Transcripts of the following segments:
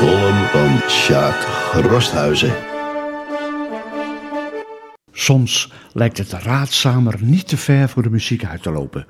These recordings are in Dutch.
column van Sjaak Rosthuizen. Soms lijkt het raadzamer niet te ver voor de muziek uit te lopen.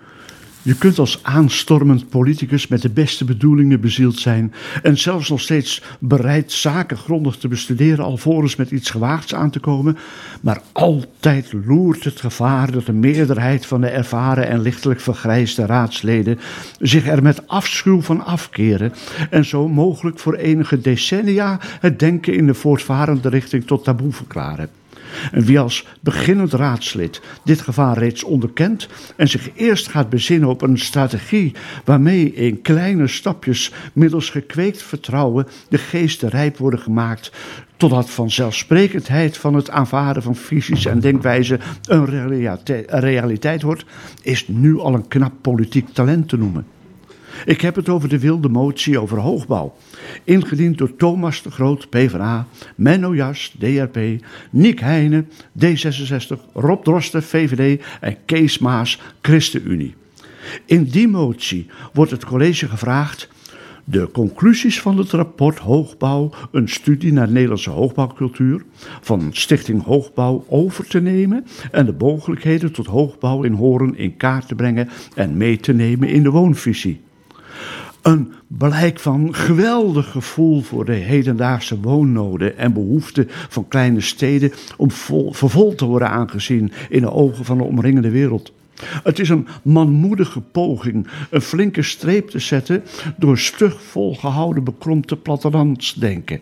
Je kunt als aanstormend politicus met de beste bedoelingen bezield zijn en zelfs nog steeds bereid zaken grondig te bestuderen alvorens met iets gewaagds aan te komen, maar altijd loert het gevaar dat de meerderheid van de ervaren en lichtelijk vergrijsde raadsleden zich er met afschuw van afkeren en zo mogelijk voor enige decennia het denken in de voortvarende richting tot taboe verklaren. En wie als beginnend raadslid dit gevaar reeds onderkent en zich eerst gaat bezinnen op een strategie waarmee in kleine stapjes middels gekweekt vertrouwen de geesten rijp worden gemaakt totdat vanzelfsprekendheid van het aanvaarden van visies en denkwijzen een realiteit wordt, is nu al een knap politiek talent te noemen. Ik heb het over de wilde motie over hoogbouw. Ingediend door Thomas de Groot, PvdA, Menno Jas, DRP, Nick Heijnen, D66, Rob Drosten, VVD en Kees Maas, ChristenUnie. In die motie wordt het college gevraagd de conclusies van het rapport Hoogbouw, een studie naar Nederlandse hoogbouwcultuur, van Stichting Hoogbouw over te nemen en de mogelijkheden tot hoogbouw in Horen in kaart te brengen en mee te nemen in de woonvisie. Een blijk van geweldig gevoel voor de hedendaagse woonnoden en behoeften van kleine steden om vol, vervol te worden aangezien in de ogen van de omringende wereld. Het is een manmoedige poging een flinke streep te zetten door stug volgehouden bekromte plattelandsdenken.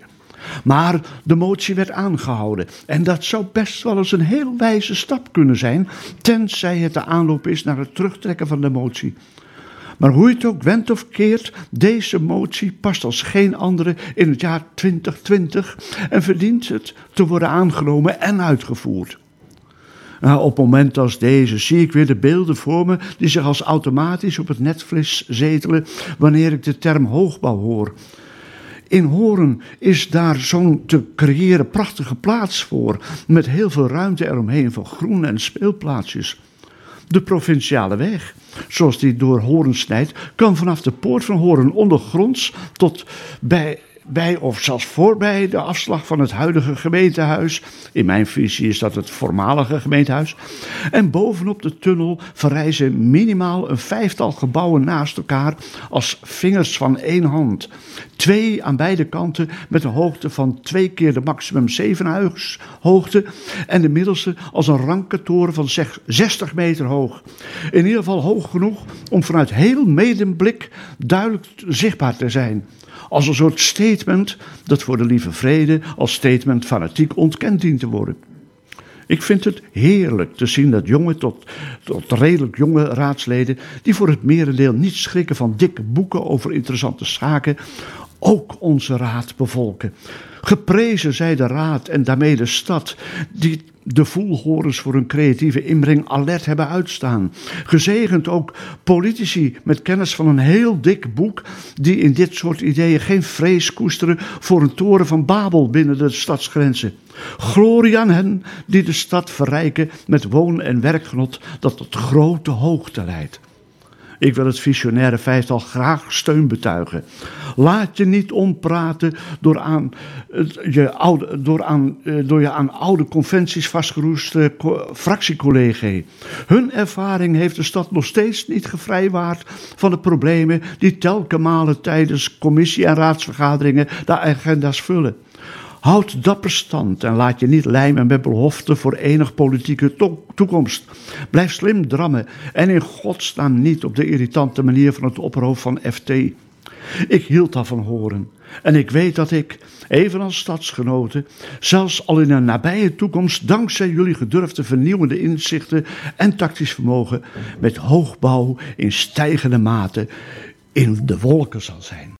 Maar de motie werd aangehouden en dat zou best wel eens een heel wijze stap kunnen zijn, tenzij het de aanloop is naar het terugtrekken van de motie. Maar hoe je het ook wendt of keert, deze motie past als geen andere in het jaar 2020 en verdient het te worden aangenomen en uitgevoerd. Nou, op moment als deze zie ik weer de beelden voor me die zich als automatisch op het netvlies zetelen wanneer ik de term hoogbouw hoor. In Horen is daar zo'n te creëren prachtige plaats voor, met heel veel ruimte eromheen van groen en speelplaatsjes. De provinciale weg, zoals die door Horen snijdt, kan vanaf de poort van Horen ondergronds tot bij bij of zelfs voorbij de afslag van het huidige gemeentehuis. In mijn visie is dat het voormalige gemeentehuis. En bovenop de tunnel verrijzen minimaal een vijftal gebouwen naast elkaar als vingers van één hand. Twee aan beide kanten met een hoogte van twee keer de maximum zevenhuishoogte. En de middelste als een ranke toren van 60 meter hoog. In ieder geval hoog genoeg om vanuit heel medemblik duidelijk zichtbaar te zijn als een soort statement dat voor de lieve vrede als statement fanatiek ontkend dient te worden. Ik vind het heerlijk te zien dat jonge tot, tot redelijk jonge raadsleden, die voor het merendeel niet schrikken van dikke boeken over interessante zaken, ook onze raad bevolken. Geprezen zij de raad en daarmee de stad, die de voelhorens voor hun creatieve inbreng alert hebben uitstaan. Gezegend ook politici met kennis van een heel dik boek, die in dit soort ideeën geen vrees koesteren voor een toren van Babel binnen de stadsgrenzen. Glorie aan hen die de stad verrijken met woon- en werkgenot dat tot grote hoogte leidt. Ik wil het visionaire vijftal graag steun betuigen. Laat je niet ompraten door, aan, je, oude, door, aan, eh, door je aan oude conventies vastgeroeste fractiecollega's. Hun ervaring heeft de stad nog steeds niet gevrijwaard van de problemen die telkens malen tijdens commissie- en raadsvergaderingen de agenda's vullen. Houd dapper stand en laat je niet lijmen met beloften voor enig politieke toekomst. Blijf slim drammen en in godsnaam niet op de irritante manier van het opperhoofd van FT. Ik hield daarvan horen. En ik weet dat ik, evenals stadsgenoten, zelfs al in een nabije toekomst, dankzij jullie gedurfde vernieuwende inzichten en tactisch vermogen, met hoogbouw in stijgende mate in de wolken zal zijn.